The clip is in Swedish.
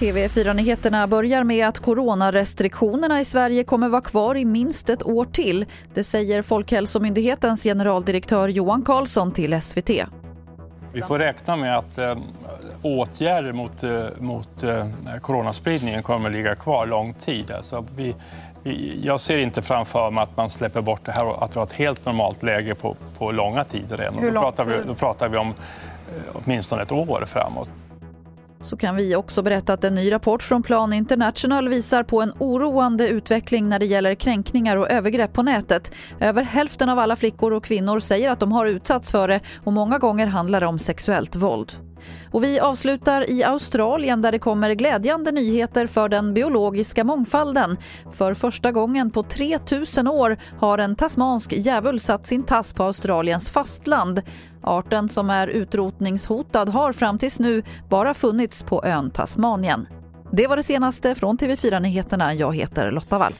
TV4-nyheterna börjar med att coronarestriktionerna i Sverige kommer vara kvar i minst ett år till. Det säger Folkhälsomyndighetens generaldirektör Johan Carlsson till SVT. Vi får räkna med att eh, åtgärder mot, eh, mot eh, coronaspridningen kommer att ligga kvar lång tid. Alltså vi, jag ser inte framför mig att man släpper bort det här och att vi har ett helt normalt läge på, på långa tider än. Hur lång då, pratar tid? vi, då pratar vi om eh, åtminstone ett år framåt. Så kan vi också berätta att en ny rapport från Plan International visar på en oroande utveckling när det gäller kränkningar och övergrepp på nätet. Över hälften av alla flickor och kvinnor säger att de har utsatts för det och många gånger handlar det om sexuellt våld. Och vi avslutar i Australien där det kommer glädjande nyheter för den biologiska mångfalden. För första gången på 3000 år har en tasmansk djävul satt sin tass på Australiens fastland. Arten som är utrotningshotad har fram tills nu bara funnits på ön Tasmanien. Det var det senaste från TV4 Nyheterna. Jag heter Lotta Wall.